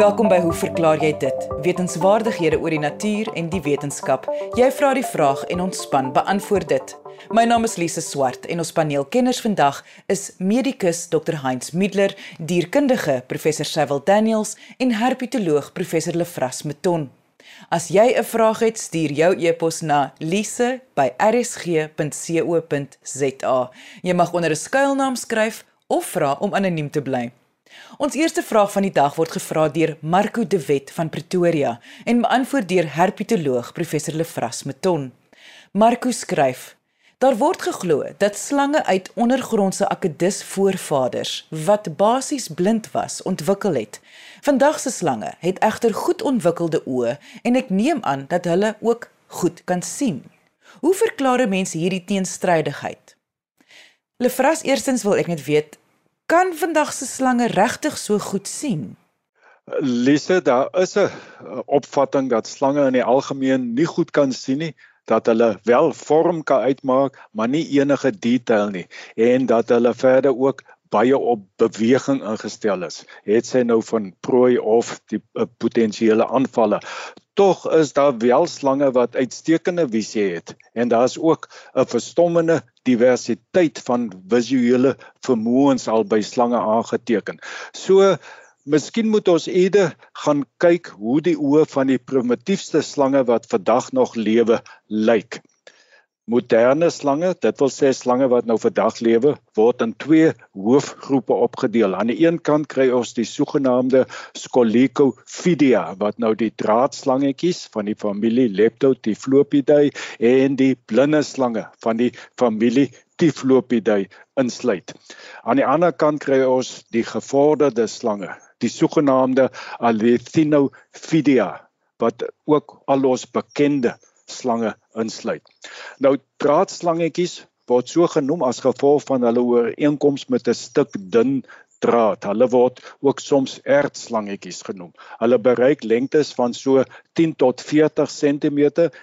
Welkom by Hoe verklaar jy dit? Wetenskapwaardighede oor die natuur en die wetenskap. Jy vra die vraag en ons span beantwoord dit. My naam is Lise Swart en ons paneelkenners vandag is medikus Dr Heinz Middler, dierkundige professor Cecil Daniels en herpetoloog professor Lefras Meton. As jy 'n vraag het, stuur jou e-pos na lise@rsg.co.za. Jy mag onder 'n skuilnaam skryf of vra om anoniem te bly. Ons eerste vraag van die dag word gevra deur Marco De Wet van Pretoria en beantwoord deur herpetoloog professor Lefras Meton. Marco skryf: Daar word geglo dat slange uit ondergrondse akedus voorvaders wat basies blind was, ontwikkel het. Vandag se slange het egter goed ontwikkelde oë en ek neem aan dat hulle ook goed kan sien. Hoe verklaar mense hierdie teenstrydigheid? Lefras, eerstens wil ek net weet, kan vandag se slange regtig so goed sien? Lise, daar is 'n opvatting dat slange in die algemeen nie goed kan sien nie, dat hulle wel vorm kan uitmaak, maar nie enige detail nie en dat hulle verder ook baie op beweging ingestel is. Het sy nou van prooi of die uh, potensiële aanvalle. Tog is daar wel slange wat uitstekende visie het en daar's ook 'n verstommende diversiteit van visuele vermoëns al by slange aangeteken. So Miskien moet ons eerder gaan kyk hoe die oë van die primitiefste slange wat vandag nog lewe lyk. Moderne slange, dit wil sê slange wat nou vandag lewe, word in twee hoofgroepe opgedeel. Aan die een kant kry ons die sogenaamde Scolicophidia wat nou die draadslangetjies van die familie Leptotyphlopidae en die blinde slange van die familie Typhlopidae insluit. Aan die ander kant kry ons die gevorderde slange, die sogenaamde Alethinophidia wat ook al ons bekende slange insluit. Nou draadslangetjies word so genoem as gevolg van hulle ooreenkoms met 'n stuk dun draad. Hulle word ook soms ertslangetjies genoem. Hulle bereik lengtes van so 10 tot 40 cm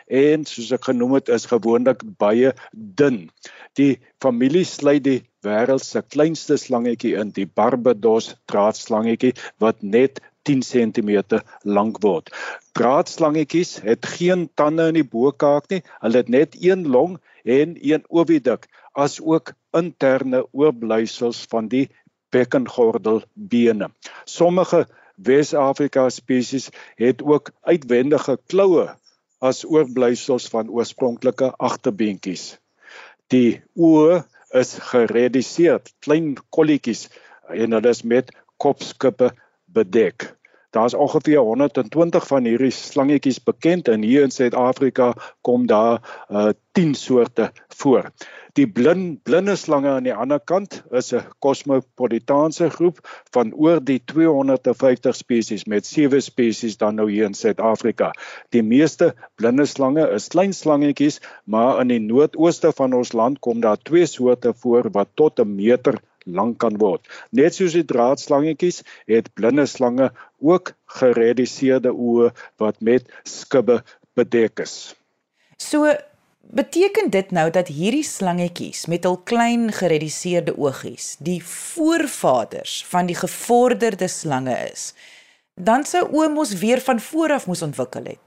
en soos ek genoem het is gewoonlik baie dun. Die familie sluit die wêreld se kleinste slangetjie in, die Barbados draadslangetjie wat net 10 cm lank word. Draadslangetjies het geen tande in die bokaak nie. Hulle het net een long en een oviduct as ook interne oorblyfsels van die bekkengordelbene. Sommige Wes-Afrika spesies het ook uitwendige kloue as oorblyfsels van oorspronklike agterbeentjies. Die oë is gereduseer, klein kolletjies en hulle is met kopskippe bedek. Daar's ongeveer 120 van hierdie slangetjies bekend en hier in Suid-Afrika kom daar uh, 10 soorte voor. Die blind blinde slange aan die ander kant is 'n kosmopolitaanse groep van oor die 250 spesies met sewe spesies dan nou hier in Suid-Afrika. Die meeste blinde slange is klein slangetjies, maar in die noordooste van ons land kom daar twee soorte voor wat tot 'n meter lank kan word. Net soos die draadslangetjies het blinde slange ook gereduseerde oë wat met skubbe bedek is. So Beteken dit nou dat hierdie slangetjies met hul klein gereduseerde oogies die voorvaders van die gevorderde slange is? Dan sou oomos weer van voor af moes ontwikkel het.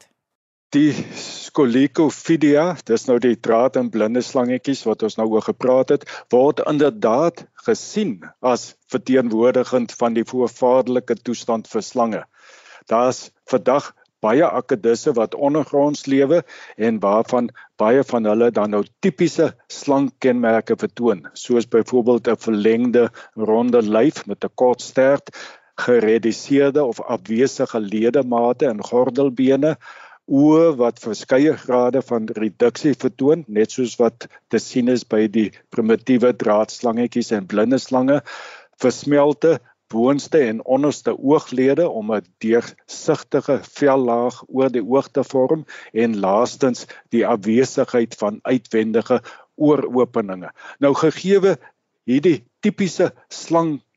Die Scolicophidia, dis nou die draad en blinde slangetjies wat ons nou oor gepraat het, word inderdaad gesien as verteenwoordigend van die voorvaderlike toestand vir slange. Daar's vandag baie akedisse wat ondergronds lewe en waarvan baie van hulle dan nou tipiese slankkenmerke vertoon, soos byvoorbeeld 'n verlengde ronde lyf met 'n kort stert, gereduseerde of afwesige ledemate en gordelbene, oë wat verskeie grade van reduksie vertoon, net soos wat te sien is by die primitiewe draadslangetjies en blinde slange, versmelte boonste en onderste ooglede om 'n deursigtige vellaag oor die oog te vorm en laastens die afwesigheid van uitwendige ooropeninge. Nou gegeewe hierdie tipiese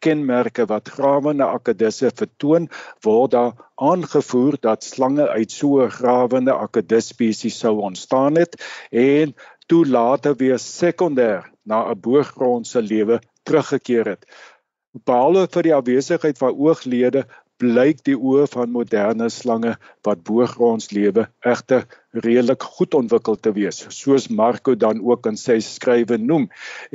slangkenmerke wat grawende akedisse vertoon, word daar aangevoer dat slange uit so 'n grawende akedus spesies sou ontstaan het en toe later weer sekondêr na 'n boergrondse lewe teruggekeer het. Behalwe vir die afwesigheid van ooglede blyk die oë van moderne slange wat boogronds lewe egter redelik goed ontwikkel te wees soos Marco dan ook in sy skrywe noem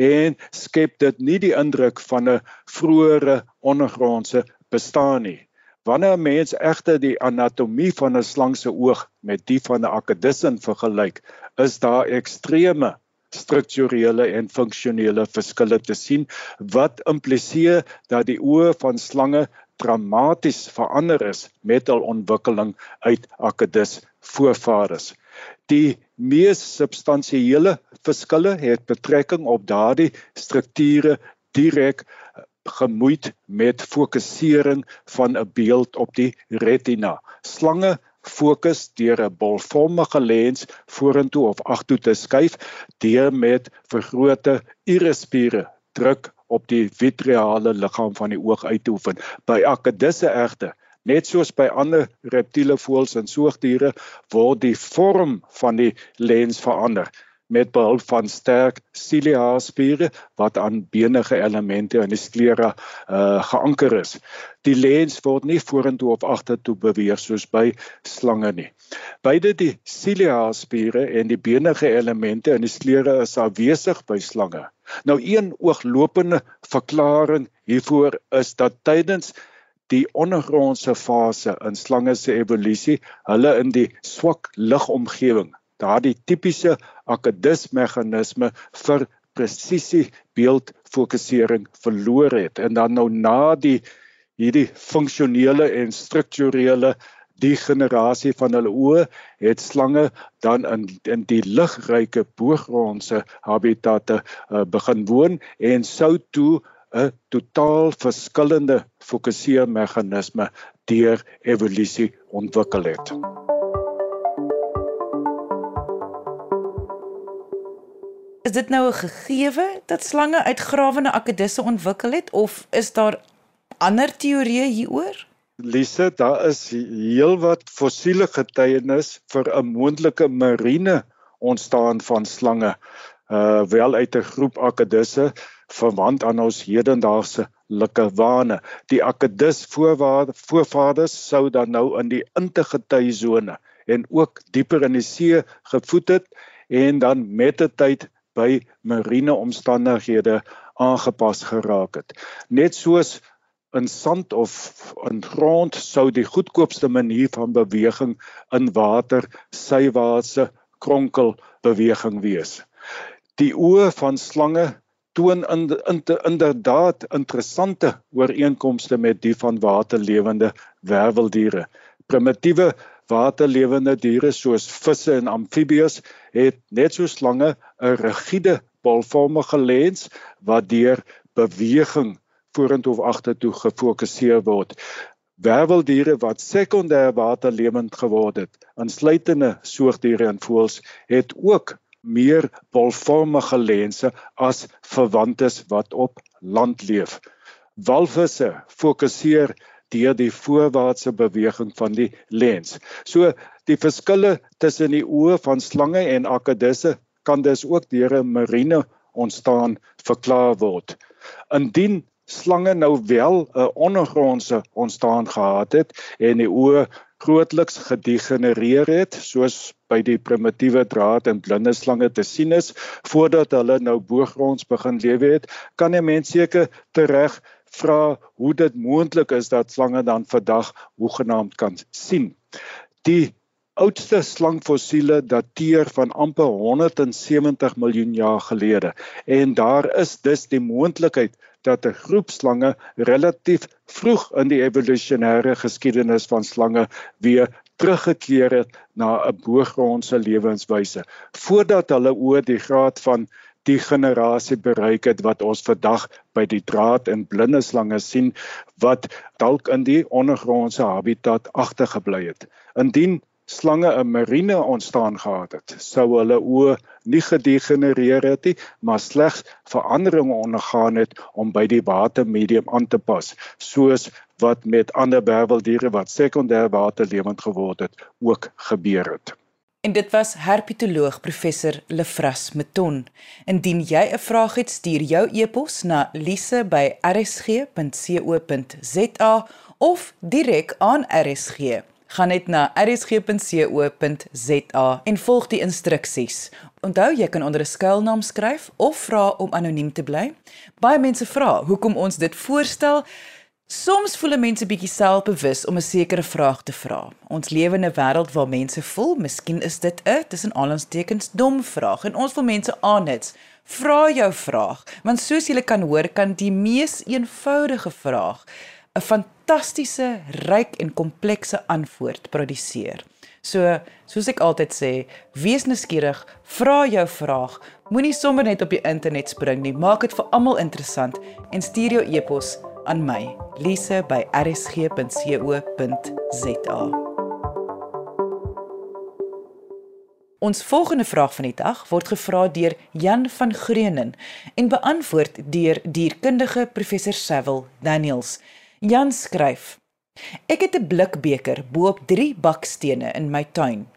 en skep dit nie die indruk van 'n vroeëre ondergrondse bestaan nie. Wanneer 'n mens egter die anatomie van 'n slang se oog met die van 'n akedissin vergelyk is daar ekstreme strukturele en funksionele verskille te sien wat impliseer dat die oë van slange dramaties verander is met hul ontwikkeling uit akedus voorvaders. Die mees substansiële verskille het betrekking op daardie strukture direk gemoeid met fokusering van 'n beeld op die retina. Slange fokus deur 'n bolvormige lens vorentoe of agtertoe te skuif deur met vergrote irispiere druk op die vitreale liggaam van die oog uit te oefen. By akedisse egter Net soos by ander reptiele voëls en soogdiere word die vorm van die lens verander met behulp van sterk ciliaspiere wat aan benige elemente in die sklera uh, geanker is. Die lens word nie vorentoe of agtertoe beweeg soos by slange nie. Beide die ciliaspiere en die benige elemente in die sklera is afwesig by slange. Nou een ooglopende verklaring hiervoor is dat tydens die ondergrondse fase in slange se evolusie hulle in die swak ligomgewing daardie tipiese akedusmeganisme vir presisie beeldfokusering verloor het en dan nou na die hierdie funksionele en strukturele die generasie van hulle oë het slange dan in in die ligryke boogrondse habitatte uh, begin woon en sou toe 'n totaal verskillende fokuseermeganisme deur evolusie ontwikkel het. Is dit nou 'n gegewe dat slange uitgrawende akedisse ontwikkel het of is daar ander teorieë hieroor? Lise, daar is heelwat fossiele getuienis vir 'n moontlike marine ontstaan van slange, uh wel uit 'n groep akedisse verwant aan ons hedendaagse likkewane. Die akedis voorvaders sou dan nou in die integriteit sone en ook dieper in die see gevoed het en dan met die tyd by marine omstandighede aangepas geraak het. Net soos in sand of in grond sou die goedkoopste manier van beweging in water sywaartse kronkel beweging wees. Die oë van slange toon in, in, in inderdaad interessante ooreenkomste met die van waterlewende werweldiere. Primitiewe waterlewende diere soos visse en amfibieë het net so slange 'n rigiede bolvormige lens wat deur beweging vorentoe of agtertoe gefokuseer word. Werweldiere wat sekondêr waterlewend geword het, insluitende soogdiere en voëls, het ook meer bolvormige lense as verwantes wat op land leef. Walvisse fokuseer deur die voorwaartse beweging van die lens. So die verskille tussen die oë van slange en akedisse kan dus ook deur 'n marine ontstaan verklaar word. Indien slange nou wel 'n ondergrondse ontstaan gehad het en die oë grootliks gedegenereer het soos by die primitiewe draad en blinde slange te sien is voordat hulle nou boogronds begin lewe het, kan 'n mens seker tereg vra hoe dit moontlik is dat slange dan vandag hoegenaamd kan sien. Die oudste slangfossiele dateer van amper 170 miljoen jaar gelede en daar is dus die moontlikheid dat 'n groep slange relatief vroeg in die evolusionêre geskiedenis van slange weer teruggekeer het na 'n boogrondse lewenswyse voordat hulle oor die graad van die generasie bereik het wat ons vandag by die draad en blinde slange sien wat dalk in die ondergrondse habitat agtergebly het. Indien slange 'n marine ontstaan gehad het, sou hulle oë nie gedegenereer het nie, maar slegs veranderinge ondergaan het om by die watermedium aan te pas, soos wat met ander werweldiere wat sekondêr waterlewend geword het, ook gebeur het. En dit was herpetoloog professor Lefras Meton. Indien jy 'n vraag het, stuur jou e-pos na lise@rsg.co.za of direk aan RSG. Gaan net na rsg.co.za en volg die instruksies. Onthou jy kan onder 'n skuilnaam skryf of vra om anoniem te bly. Baie mense vra hoekom ons dit voorstel. Soms voel mense bietjie selfbewus om 'n sekere vraag te vra. Ons lewe in 'n wêreld waar mense voel, miskien is dit 'n tussen aanhalingstekens dom vraag en ons wil mense aanhits. Vra jou vraag, want soos jy kan hoor, kan die mees eenvoudige vraag 'n fantastiese, ryk en komplekse antwoord produseer. So, soos ek altyd sê, wees nuuskierig, vra jou vraag, moenie sommer net op die internet spring nie, maak dit vir almal interessant en stuur jou e-pos aan my lise@rsg.co.za. Ons volgende vraag van die dag word gevra deur Jan van Greenen en beantwoord deur dierkundige professor Sewil Daniels. Jan skryf: Ek het 'n blikbeker bo-op 3 bakstene in my tuin.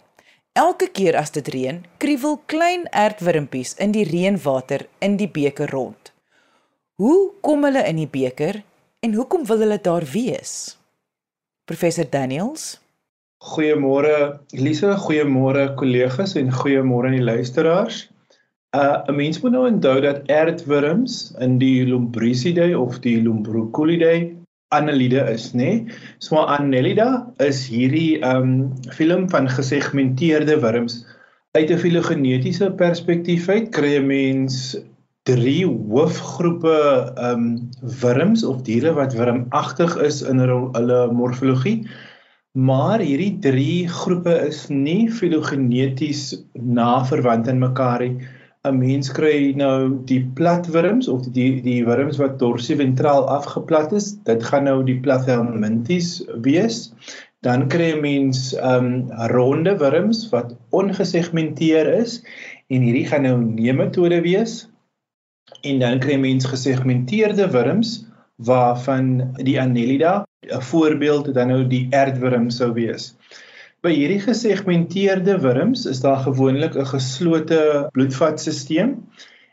Elke keer as dit reën, kriewel klein aardwurmpies in die reënwater in die beker rond. Hoe kom hulle in die beker En hoekom wil hulle daar wees? Professor Daniels. Goeiemôre Lise, goeiemôre kollegas en goeiemôre aan die luisteraars. Uh 'n mens moet nou onthou dat aardwurms in die Lombrizidae of die Lombroculidae annelide is, nê? Nee? So Annelida is hierdie um film van gesegmenteerde wurms. Uit 'n filogenetiese perspektief uit kry 'n mens drie hoofgroepe ehm um, wurms of diere wat wurmagtig is in hulle morfologie. Maar hierdie drie groepe is nie filogeneties na verwant aan mekaar nie. 'n Mens kry nou die platwurms of die die wurms wat dorsiventraal afgeplat is. Dit gaan nou die plathelminthes wees. Dan kry 'n mens um, ronde wurms wat ongesegmenteer is en hierdie gaan nou nematode wees en dan kry mens gesegmenteerde wurms waarvan die Annelida 'n voorbeeld dan nou die aardwurm sou wees. By hierdie gesegmenteerde wurms is daar gewoonlik 'n geslote bloedvatstelsel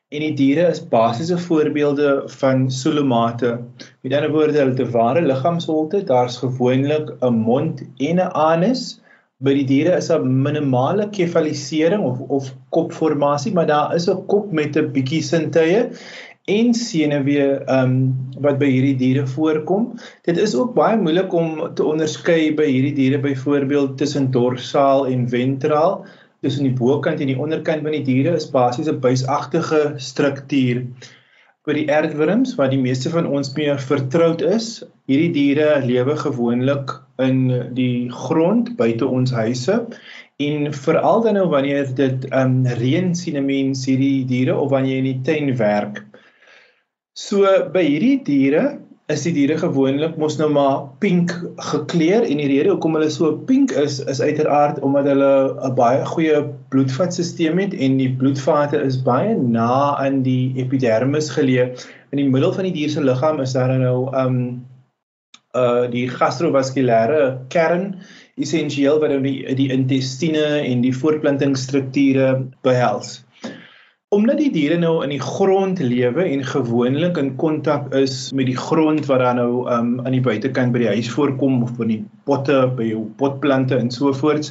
en die diere is basiese voorbeelde van soolomate. Met ander woorde, hulle het 'n ware liggaamsholte, daar's gewoonlik 'n mond en 'n anus by die diere is 'n minimale kefalisering of of kopformasie, maar daar is 'n kop met 'n bietjie sintuie en senuwee um wat by hierdie diere voorkom. Dit is ook baie moeilik om te onderskei by hierdie diere byvoorbeeld tussen dorsaal en ventraal. Tussen die bokant en die onderkant van die diere is basies 'n buisagtige struktuur vir die aardwurms wat die meeste van ons mee vertroud is. Hierdie diere lewe gewoonlik in die grond buite ons huise en veral dan nou wanneer dit um reën sien 'n mens hierdie diere of wanneer jy in die tuin werk. So by hierdie diere is die diere gewoonlik mos nou maar pink gekleur en die rede hoekom hulle so pink is is uiteraard omdat hulle 'n baie goeie bloedvatstelsel het en die bloedvate is baie na aan die epidermis geleë. In die middel van die dier se liggaam is daar nou um uh die gastrovaskulêre kern essensieel wat nou die die intestine en die voortplantingsstrukture behels. Omdat die diere nou in die grond lewe en gewoonlik in kontak is met die grond wat dan nou um, aan die buitekant by die huis voorkom of in die potte by jou potplante en so voort,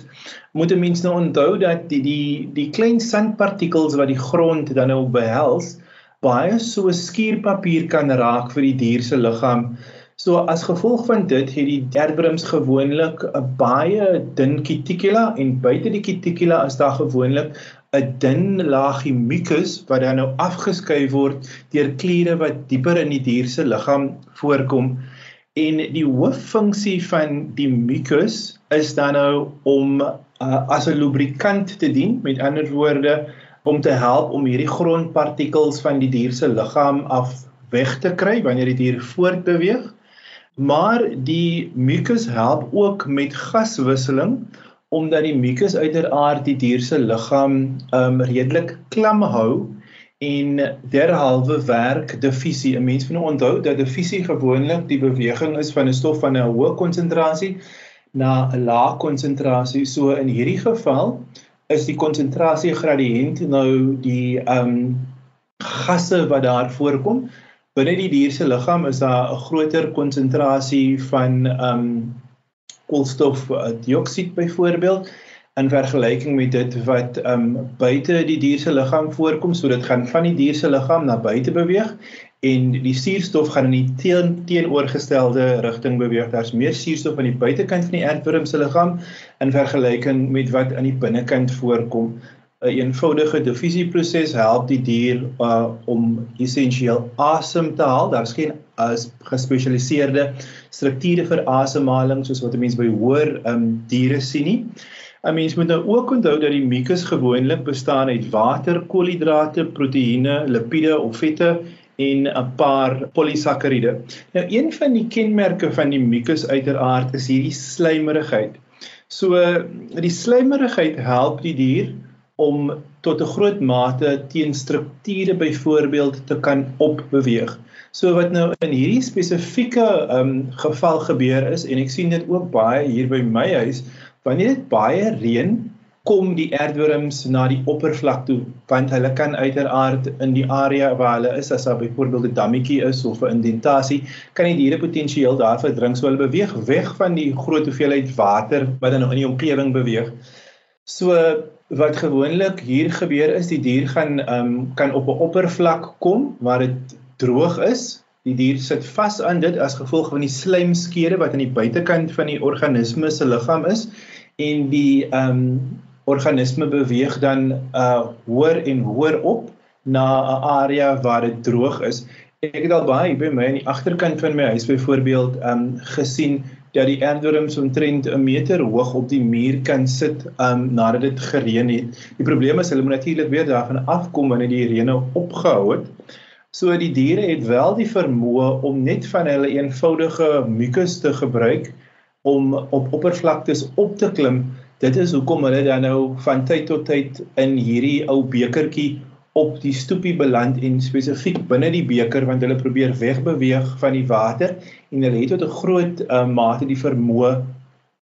moet 'n mens nou onthou dat die die die klein sandpartikels wat die grond dan nou behels, baie so skuurpapier kan raak vir die dier se liggaam. So as gevolg van dit het die derdbrums gewoonlik 'n baie dun cuticula en buite die cuticula is daar gewoonlik 'n dun laagie mucus wat dan nou afgeskei word deur kliere wat dieper in die dier se liggaam voorkom. En die hooffunksie van die mucus is dan nou om uh, as 'n lubrikant te dien met ander woorde om te help om hierdie grondpartikels van die dier se liggaam af weg te kry wanneer die dier voortbeweeg maar die mucus help ook met gaswisseling omdat die mucus uiteraard die dier se liggaam um redelik klam hou en derhalwe werk diffusie. 'n Mens moet nou onthou dat diffusie gewoonlik die beweging is van 'n stof van 'n hoë konsentrasie na 'n lae konsentrasie. So in hierdie geval is die konsentrasie gradiënt nou die ehm um, gasse wat daar voorkom. Binne die dier se liggaam is daar 'n groter konsentrasie van ehm um, koolstofdioksied byvoorbeeld in vergelyking met dit wat ehm um, buite die dier se liggaam voorkom, so dit gaan van die dier se liggaam na buite beweeg en die suurstof gaan in die teen, teenoorgestelde rigting beweeg. Daar's meer suurstof aan die buitekant van die aardwurm se liggaam in vergelyking met wat aan die binnekant voorkom. 'n een eenvoudige diffusieproses help die dier uh, om essensieel asem te haal. Daar's geen uh, gespesialiseerde strukture vir asemhaling soos wat 'n mens by hoër um, diere sien nie. 'n Mens moet nou ook onthou dat die mucus gewoonlik bestaan uit water, koolhidrate, proteïene, lipiede of vette en 'n paar polisakkariede. Nou een van die kenmerke van die mucus uiteraard is hierdie slijmerigheid. So die slijmerigheid help die dier om tot 'n groot mate teen strukture byvoorbeeld te kan opbeweeg. So wat nou in hierdie spesifieke um, geval gebeur is en ek sien dit ook baie hier by my huis wanneer dit baie reën kom die aardwurms na die oppervlak toe want hulle kan uiteraard in die area waar hulle is as daar byvoorbeeld 'n dammetjie is of 'n indentasie kan die diere potensieel daar verdrink so hulle beweeg weg van die groot hoeveelheid water wat dan nou in die omgewing beweeg so wat gewoonlik hier gebeur is die dier gaan um, kan op 'n oppervlak kom waar dit droog is die dier sit vas aan dit as gevolg van die slijmskede wat aan die buitekant van die organisme se liggaam is en die ehm um, organisme beweeg dan uh hoër en hoër op na 'n area waar dit droog is. Ek het al baie by my aan die agterkant van my huis byvoorbeeld um gesien dat die aardwurms omtrent 'n meter hoog op die muur kan sit um nadat dit gereën het. Die probleem is hulle moet natuurlik weer daarvan afkom wanneer die reën opgehou het. So die diere het wel die vermoë om net van hulle eenvoudige mucus te gebruik om op oppervlaktes op te klim dit is hoekom hulle dan nou van tyd tot tyd in hierdie ou bekertjie op die stoepie beland en spesifiek binne die beker want hulle probeer wegbeweeg van die water en hulle het tot 'n groot um, mate die vermoë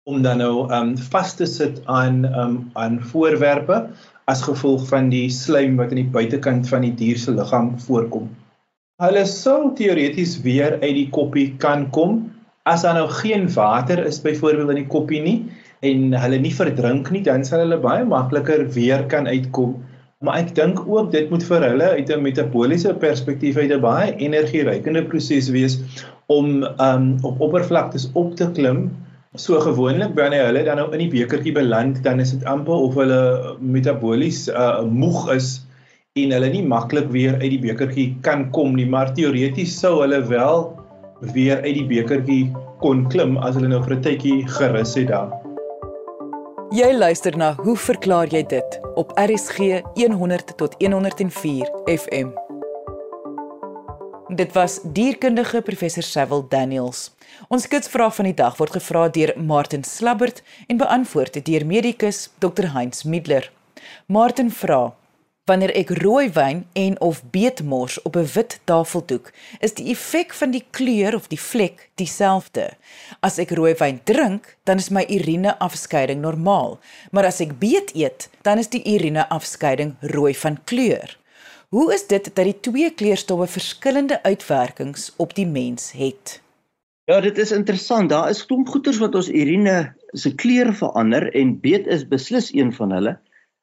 om dan nou um vas te sit aan um aan voorwerpe as gevolg van die slijm wat aan die buitekant van die dier se liggaam voorkom. Hulle sou teoreties weer uit die koppie kan kom as daar nou geen water is byvoorbeeld in die koppie nie en hulle nie verdrink nie, dan sal hulle baie makliker weer kan uitkom. Maar ek dink ook dit moet vir hulle uit 'n metabooliese perspektief uit 'n baie energierykende proses wees om um op oppervlaktes op te klim. So gewoonlik wanneer hulle dan nou in die bekertjie beland, dan is dit amper of hulle metabolies uh moeg is en hulle nie maklik weer uit die bekertjie kan kom nie, maar teoreties sou hulle wel weer uit die bekertjie kon klim as hulle nou vir 'n tydjie gerus het daar. Jy luister na Hoe verklaar jy dit op RSG 100 tot 104 FM. Dit was dierkundige professor Sewil Daniels. Ons kitsvraag van die dag word gevra deur Martin Slabbert en beantwoord deur medikus Dr Heinz Middler. Martin vra: Wanneer ek rooi wyn en of beetmors op 'n wit tafeldoek, is die effek van die kleur of die vlek dieselfde. As ek rooi wyn drink, dan is my urineafskeiding normaal, maar as ek beet eet, dan is die urineafskeiding rooi van kleur. Hoe is dit dat die twee kleurstowwe verskillende uitwerkings op die mens het? Ja, dit is interessant. Daar is klomp goeters wat ons urine se kleur verander en beet is beslis een van hulle.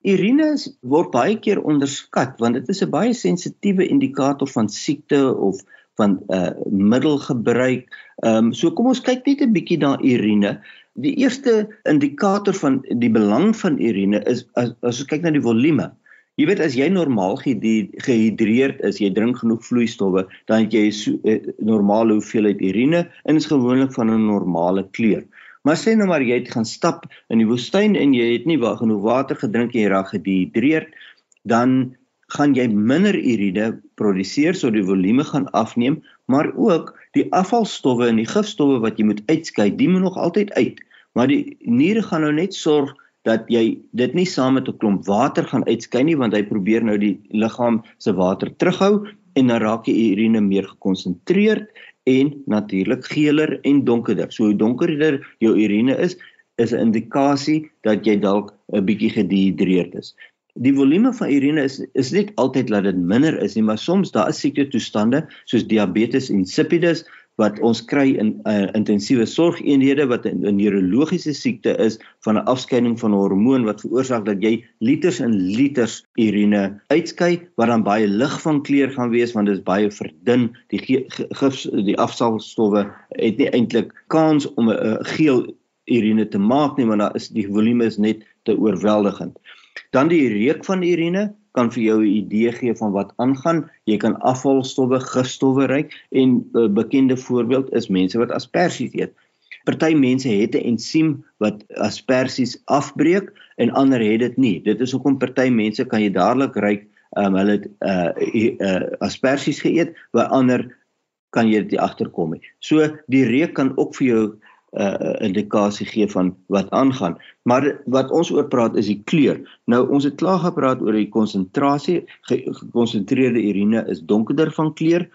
Urine word baie keer onderskat want dit is 'n baie sensitiewe indikator van siekte of van 'n uh, middelgebruik. Ehm um, so kom ons kyk net 'n bietjie na urine. Die eerste indikator van die belang van urine is as, as ons kyk na die volume. Jy weet as jy normaal gehidreerd is, jy drink genoeg vloeistowwe, dan het jy so, uh, normale hoeveelheid urine en is gewoonlik van 'n normale kleur. Maar sê nou maar jy het gaan stap in die woestyn en jy het nie genoeg water gedrink en jy raak gedehidreerd, dan gaan jy minder urine produseer so die volume gaan afneem, maar ook die afvalstowwe en die gifstowwe wat jy moet uitskei, die moet nog altyd uit. Maar die niere gaan nou net sorg dat jy dit nie saam met 'n klomp water gaan uitskei nie want hy probeer nou die liggaam se water terughou en dan raak die urine meer gekonsentreerd en natuurlik geler en donkerder. So hoe donkerder jou urine is, is 'n indikasie dat jy dalk 'n bietjie gedehidreerd is. Die volume van urine is is net altyd dat dit minder is nie, maar soms daar is siekte toestande soos diabetes insipidus wat ons kry in uh, intensiewe sorgeenhede wat 'n neurologiese siekte is van 'n afskeiding van 'n hormoon wat veroorsaak dat jy liters en liters urine uitskei wat dan baie lig van kleur gaan wees want dit is baie verdun. Die gif die afsalstowwe het nie eintlik kans om 'n uh, geel urine te maak nie want daar is die volume is net te oorweldigend. Dan die reuk van urine kan vir jou 'n idee gee van wat aangaan. Jy kan afvalstowwe, gifstowwe ry en 'n uh, bekende voorbeeld is mense wat asperges eet. Party mense het 'n ensiem wat asperges afbreek en ander het dit nie. Dit is hoekom party mense kan jy dadelik ry um, hulle het uh, uh, asperges geëet, waar ander kan jy dit agterkom nie. So die reuk kan ook vir jou uh, indikasie gee van wat aangaan. Maar wat ons oor praat is die kleur. Nou ons het klaar gepraat oor die konsentrasie. Gekonsentreerde urine is donkerder van kleur,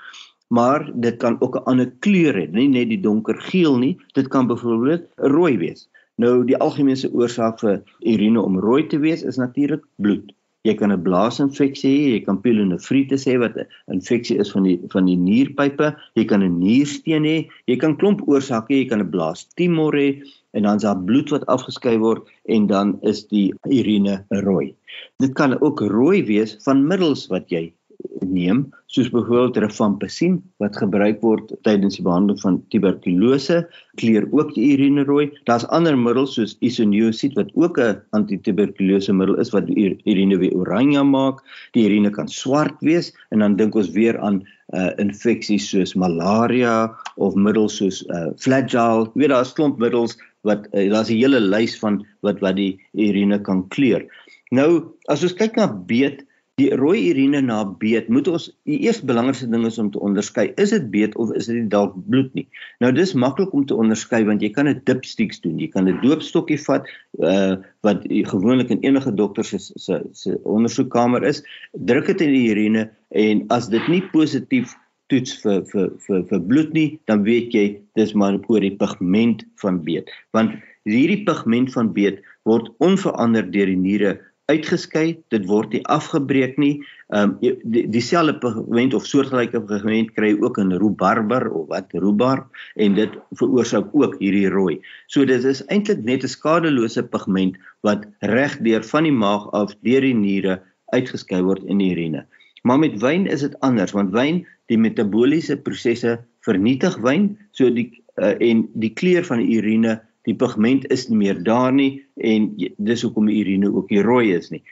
maar dit kan ook 'n ander kleur hê, nie net die donker geel nie. Dit kan byvoorbeeld rooi wees. Nou die algemene oorsaak vir urine om rooi te wees is natuurlik bloed. Jy kan 'n blaasinfeksie hê, jy kan pielonefritis hê wat 'n infeksie is van die van die nierpype, jy kan 'n niersteen hê, jy kan klomp oorsake hê, jy kan 'n blaastumor hê en dan is daar bloed wat afgeskei word en dan is die urine rooi. Dit kan ook rooi wees van middels wat jy neem soos byvoorbeeld rifampicin wat gebruik word tydens die behandeling van tuberkulose kleur ook die urine rooi. Daar's ander middels soos isoniazid wat ook 'n antituberkulose middel is wat die urine weer oranje maak. Die urine kan swart wees en dan dink ons weer aan uh, infeksies soos malaria of middels soos uh, flagyl jy weet daar's klomp middels wat uh, daar's 'n hele lys van wat wat die urine kan kleur nou as ons kyk na beet die rooi urine na beet moet ons die eerste belangrikste ding is om te onderskei is dit beet of is dit dalk bloed nie? Nou dis maklik om te onderskei want jy kan 'n dipsticks doen. Jy kan 'n doopstokkie vat uh, wat gewoonlik in enige dokter se se se ondersoekkamer is. Druk dit in die urine en as dit nie positief toets vir vir vir vir bloed nie dan weet jy dis maar oor die pigment van beet. Want hierdie pigment van beet word onverander deur die niere uitgeskei, dit word nie afgebreek nie. Ehm um, dieselfde die pigment of soortgelyke pigment kry ook in rhubarber of wat rhubarb en dit veroorsaak ook hierdie rooi. So dit is eintlik net 'n skadelose pigment wat reg deur van die maag af deur die niere uitgeskei word in die urine. Maar met wyn is dit anders want wyn die metabooliese prosesse vernietig wyn so die uh, en die kleur van die urine die pigment is nie meer daar nie en dis hoekom die urine ook nie rooi is nie.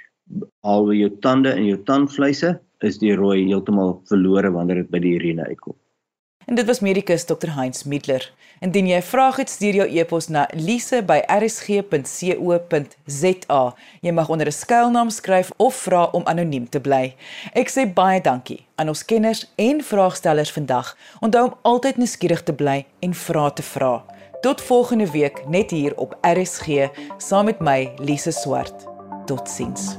Alwe jou tande en jou tandvleise is die rooi heeltemal verlore wanneer dit by die urine uitkom. En dit was medikus Dr Heinz Middler. Indien jy 'n vraag het, stuur jou e-pos na lise@rsg.co.za. Jy mag onder 'n skuilnaam skryf of vra om anoniem te bly. Ek sê baie dankie aan ons kenners en vraagstellers vandag. Onthou om altyd nuuskierig te bly en vra te vra. Tot volgende week net hier op RSG saam met my Lise Swart. Totsiens.